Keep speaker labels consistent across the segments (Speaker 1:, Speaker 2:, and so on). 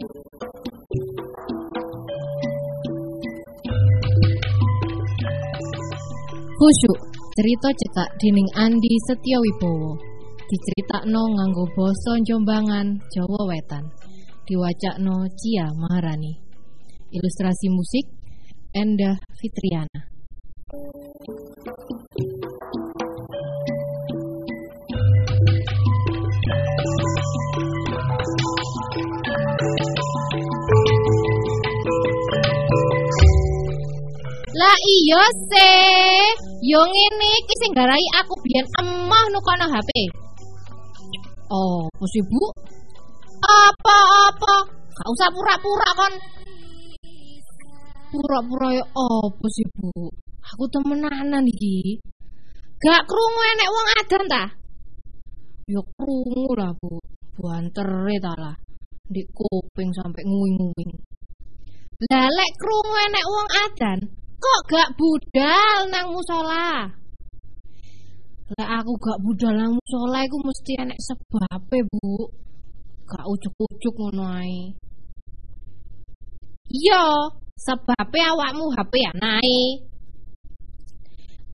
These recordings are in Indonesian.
Speaker 1: Khusyuk cerita cekak dening Andi Setyowibowo diceritakno nganggo basa Jombangan Jawa Wetan. Diwacakno Cia Maharani. Ilustrasi musik Endah Fitriana Lah iya se, yo ngene iki sing aku biyen emah nukono HP. Oh, bos ibu? Apa-apa? Gak usah pura-pura kon. Pura-pura ya apa sih bu? Aku temenanan iki. Gak krungu enek wong adan ta? Ya krungu lah bu. Buantere ta lah. Di kuping sampai nguing-nguing. Lah lek krungu enek wong adan, kok gak budal nang musola? Lah aku gak budal nang musola iku mesti enek sebabe, Bu. Gak ujuk-ujuk ngono ae. Iya, sebabe awakmu HP anae.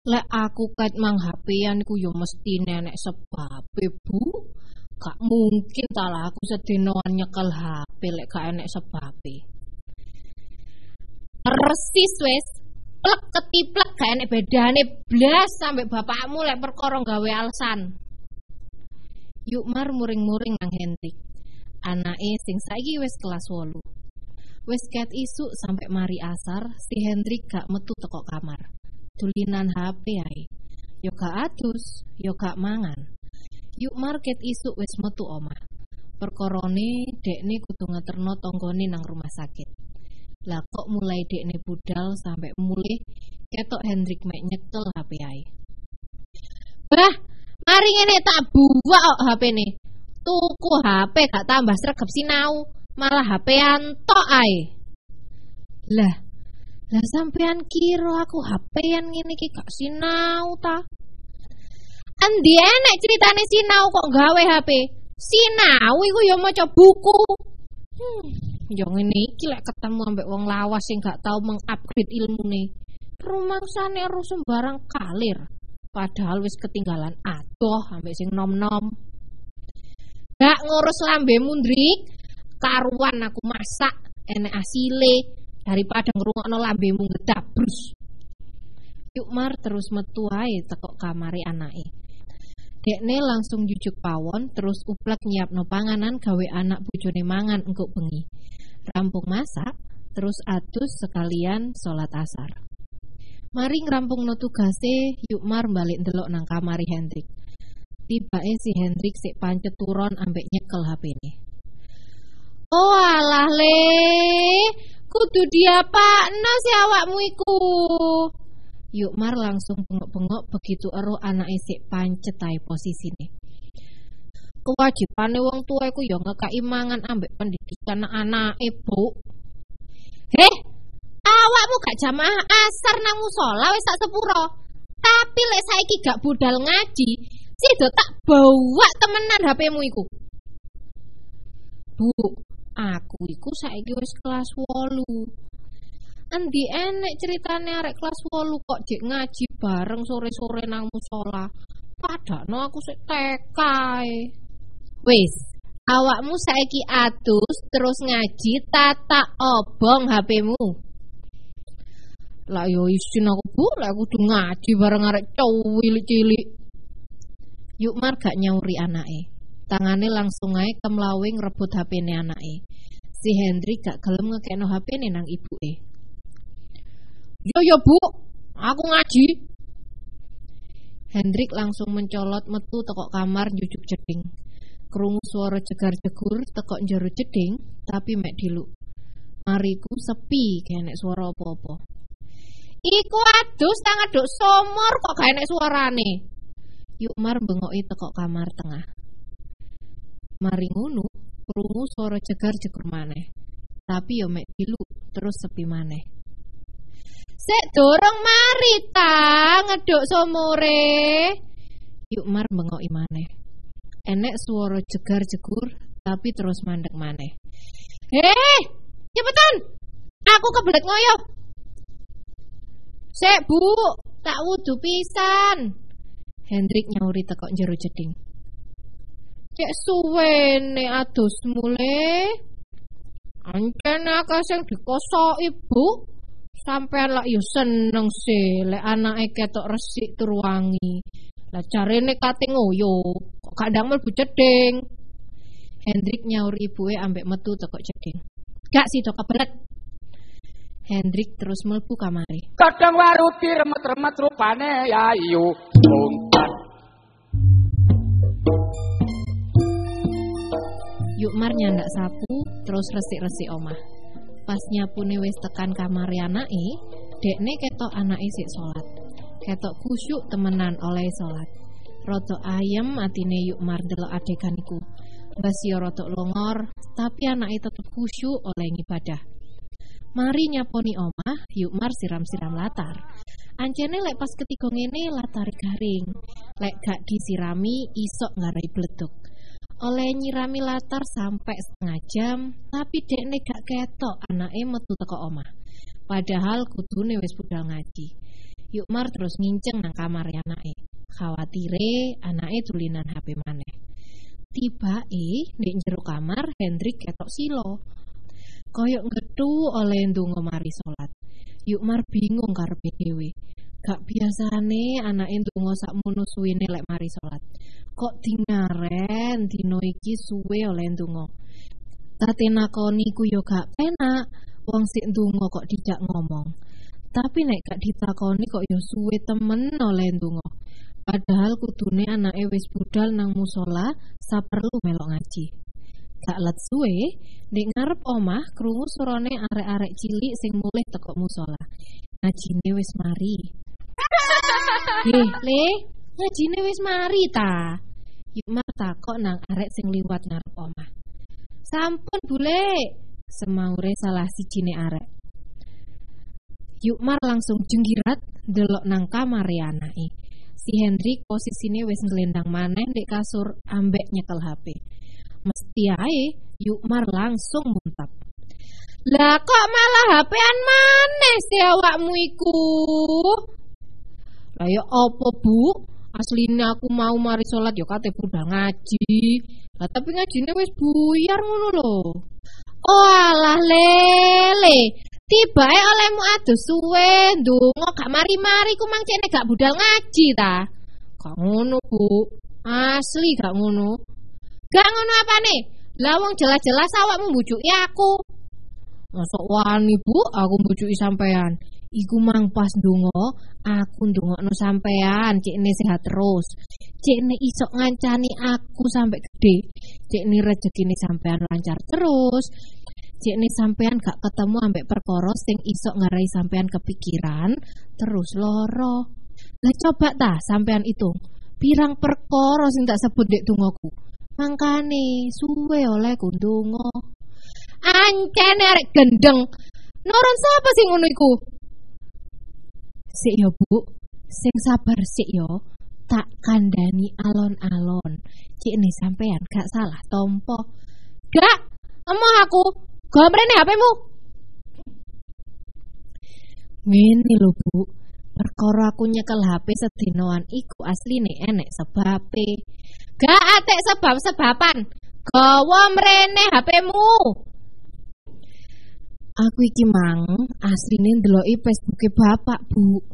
Speaker 1: Lek aku kait mang HP-an iku yo mesti nenek sebabe, Bu. Gak mungkin ta lah aku sedinoan nyekel HP lek gak enek sebabe. Persis wes, plek ketiplek gak enek bedane blas sampe bapakmu lek perkara gawe alasan. Yuk mar muring-muring nang Hendrik. Anake sing saiki wis kelas 8. Wis ket isuk sampe mari asar, si Hendrik gak metu teko kamar. Tulinan HP ae. Yo gak adus, yo gak mangan. Yuk market isuk wis metu omah. Perkorone dekne kudu ngeterno tanggane nang rumah sakit. Lah kok mulai dekne budal sampai mulai ketok Hendrik mek nyekel HP ae. Bah, mari ngene tak buak kok HP ne. Tuku HP gak tambah sregep sinau, malah HP antok ae. Lah, lah sampean kira aku HP yang ngene iki gak sinau ta? Endi enek ceritane sinau kok gawe HP? Sinau iku ya maca buku. Hmm, ya ngene iki lek ketemu ambek wong lawas sing gak tau mengupgrade ilmune. Rumangsane ero sembarang kalir. Padahal wis ketinggalan adoh ambek sing nom-nom. Gak ngurus lambe mundrik, karuan aku masak enek asile daripada ngrungokno lambemu gedabrus. Yuk Mar terus metu ae teko kamare anake. Dekne langsung jujuk pawon terus uplek nyiapno panganan gawe anak bojone mangan engko bengi. Rampung masak, terus atus sekalian salat asar. Mari ngerampungno tugase, yuk Mar balik ndelok nang kamari Hendrik. Tibake si Hendrik sik pancet turon ambek nyekel HP-ne. Oh alah le, kudu diapakno si awakmu iku. Yuk Mar langsung bengok-bengok begitu ero anake sik pancet ae posisine. Kewajibane wong tua iku ya ngekaki mangan ambek pendidikan anake, Bu. Heh, awakmu gak jamaah asar nang musola wis sak sepuro. Tapi lek saiki gak budal ngaji, sido tak bawa temenan HP-mu iku. Bu, aku iku saiki wis kelas 8. Endi enek ceritane arek kelas 8 kok jek ngaji bareng sore-sore nang musola. Padahal aku sik TK. Wis, awakmu saiki atus terus ngaji tata obong HP-mu. Lah yo isin aku bu, lah aku kudu ngaji bareng arek cilik-cilik. Yuk Mar gak nyauri anake. Tangane langsung ae kemlawing rebut HP-ne anake. Si Hendrik gak gelem ngekekno HP-ne nang ibuke. Yo yo Bu, aku ngaji. Hendrik langsung mencolot metu teko kamar jujuk jeding. Krungu suara jegar-jegur teko njero jeding, tapi mek diluk. Mariku sepi kayak suara apa-apa. Iku adus tang aduk somor kok gak enek suarane. Yuk Mar bengoki teko kamar tengah. Mari ngono, krungu suara jegar-jegur maneh. Tapi yo mek diluk terus sepi maneh. Sek dorong mari ta ngeduk somore. Yuk Mar bengoki maneh. Enek suara jegar-jegur tapi terus mandek maneh. Heh, cepetan. Aku kebelet ngoyo. Sek, Bu, tak wudu pisan. Hendrik nyauri tekok jero jeding. Cek suwene adus mule. Ancen akeh sing dikosoki, Bu. Sampean lak yo seneng sih lek anake ketok resik tur wangi. Lah carene kate ngoyo, kok kadang mlebu jeding. Hendrik nyaur ibuke ambek metu teko jeding. Gak sih kebelet. Hendrik terus mlebu kamare.
Speaker 2: Kadang waruti remet-remet rupane ya iyo spontan.
Speaker 1: Yukmar nyandak sapu terus resik-resik omah. Pas nyapune wis tekan kamar anake, dekne ketok anake sik salat. Ketok khusyuk temenan oleh salat. Roto ayem atine Yukmar delok adegan iku. Mbas yo roto longor, tapi anake tetep khusyuk oleh ngibadah. Mari nyaponi omah, Yukmar siram-siram latar. Ancene lek pas ketiga ngene latar garing. Lek gak disirami isok ngarai bleduk. Oleh nyirami latar sampai setengah jam, tapi dekne gak ketok anake metu teko omah. Padahal kudune wis budal ngaji. Yukmar terus nginceng nang kamar anake. Khawatire anake tulinan HP maneh. Tibae nek jero kamar Hendrik ketok silo. Koyok ngetu oleh ndonga mari salat. Yukmar bingung karepe dhewe. Gak biasane anake ndonga sakmono suwene lek mari salat. Kok dingaren dino iki suwe oleh ndonga. Tate nakoni ku yo gak penak. Wong sik ndonga kok dijak ngomong. Tapi nek gak ditakoni kok yo suwe temen oleh ndonga. Padahal kudune anake wis budal nang musola saperlu melok ngaji. Gak let suwe, nek ngarep omah krungu surane arek-arek cilik sing mulih teko musola. Ngajine wis mari. Heh, Le, ngajine wis mari ta. Yukmar takok nang arek sing liwat ngarep omah. Sampun, Bule. Semaure salah sijine arek. Yukmar langsung jenggirat delok nang kamar anake. Si Hendrik posisine wis ngelendang maneh ndek kasur ambek nyekel HP. Mesti ae Yukmar langsung muntap. Lah kok malah HP-an maneh si awakmu iku? Lah ya apa, Bu? Asline aku mau mari salat ya kate budal ngaji. Lah tapi ngajine wis buyar ngono lho. Oh alah lele. Tibae olehmu adus suwe ndonga gak mari-mari ku mangcene gak budal ngaji ta. Gak ngono, Bu. Asli gak ngono. Gak ngono apane? Lah wong jelas-jelas awakmu mbujuki aku. Masuk wani, Bu, aku mbujuki sampean. Iku mang pas ndonga, aku ndongakno sampean, cikne sehat terus. Cikne iso ngancani aku sampai gede. Cikne rezekine sampean lancar terus. Cikne sampean gak ketemu ambek perkara sing iso ngarai sampean kepikiran terus loro. Lah coba ta sampean hitung. Pirang perkara sing tak sebut dek tungoku. Mangkane suwe oleh kundungo. Ancene arek gendeng. Noron sapa sing ngono iku? Sik yo, Bu. Sing sabar sik yo. Tak kandani alon-alon. Cikne sampean gak salah tompo. Gak, emoh aku. Gomrene HP-mu. Ngene lho, Bu. Perkara aku nyekel HP sedinoan iku asline enek sebabe. Gak atek sebab-sebaban. Gawa mrene HP-mu. Aku iki mang asline ndeloki Facebooke bapak, Bu.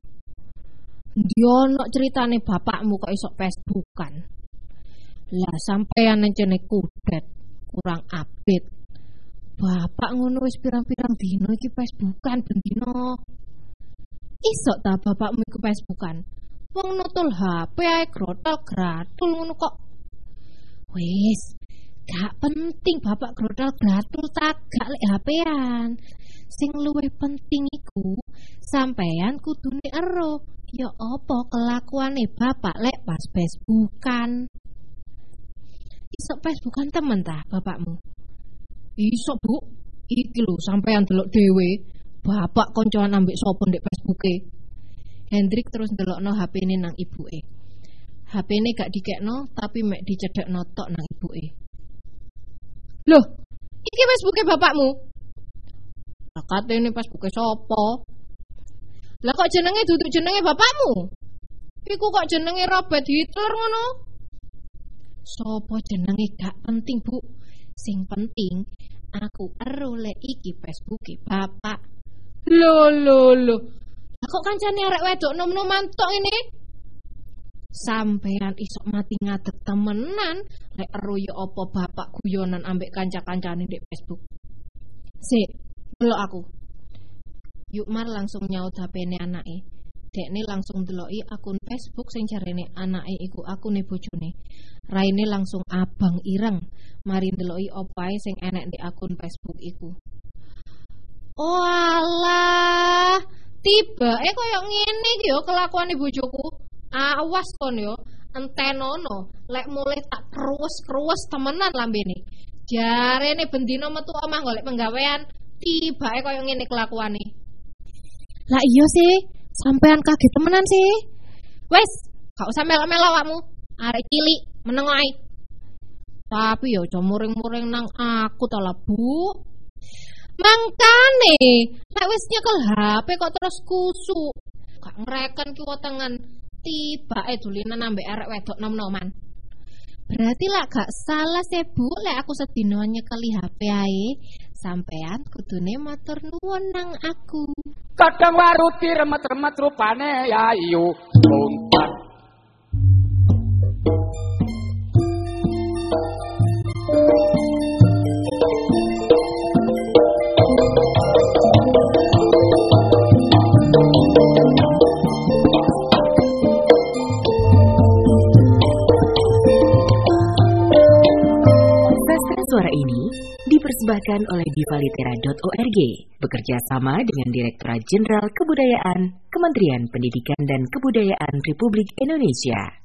Speaker 1: Ndi ono ceritane bapakmu kok iso Facebookan. Lah sampeyan encene kudet, kurang update. Bapak ngono wis pirang-pirang dino iki Facebookan ben dino. Iso ta bapakmu iku Facebookan? Wong nutul HP ae grotol gratul ngono kok. Wis, gak penting bapak grotol gratul tak gak lek HP-an. Sing luwih penting iku sampeyan kudune ero ya apa kelakuane bapak lek pas Facebookan. Iso Facebookan temen ta bapakmu? Iso, Bu. Iki lho sampean delok dhewe. Bapak koncoan ambek sapa ndek Facebooke. Hendrik terus ndelokno HP-ne nang ibuke. HP-ne gak dikekno tapi mek dicedhekno tok nang ibuke. Loh, Iki Facebooke bapakmu. Lah kate ini Facebooke sapa? Lah kok jenenge duduk jenenge bapakmu? Iku kok jenenge Robert Hitler ngono? Sopo jenenge gak penting, Bu. Sing penting aku ero lek iki Facebooke bapak. Lho lho lho. Lah kok kancane arek wedok nom-noman tok ini? Sampean isok mati ngadeg temenan lek ero ya apa bapak guyonan ambek kanca-kancane di Facebook. Sik, delok aku. Yuk Mar langsung nyaut HP-ne anake. Dekne langsung deloki akun Facebook sing jarene anake iku akune bojone. Raine langsung abang ireng mari deloki opae sing enek di akun Facebook iku. Oh alah, tiba eh koyo ngene iki yo kelakuane bojoku. Awas kon yo, entenono lek mulai tak kruwes-kruwes temenan lambene. Jarene bendino metu omah golek penggawean, tiba eh koyo ngene kelakuane. Lah iya sih, sampean kaget temenan sih. Wes, gak usah melo-melo awakmu. Arek cilik meneng ae. Tapi ya aja muring-muring nang aku ta lah, Bu. Mangkane, lek wis nyekel HP kok terus kusuk. Gak ngereken ki wetengan tiba eh dulinan ambek arek wedok nom-noman. Berarti lah gak salah sih Bu lek aku sedino nyekeli HP ae. Sampean kudune matur nuwun nang aku.
Speaker 2: Kadang waruti remet-remet rupane ya iyo umpan.
Speaker 3: Dipersembahkan oleh divalitera.org bekerja sama dengan Direktorat Jenderal Kebudayaan Kementerian Pendidikan dan Kebudayaan Republik Indonesia.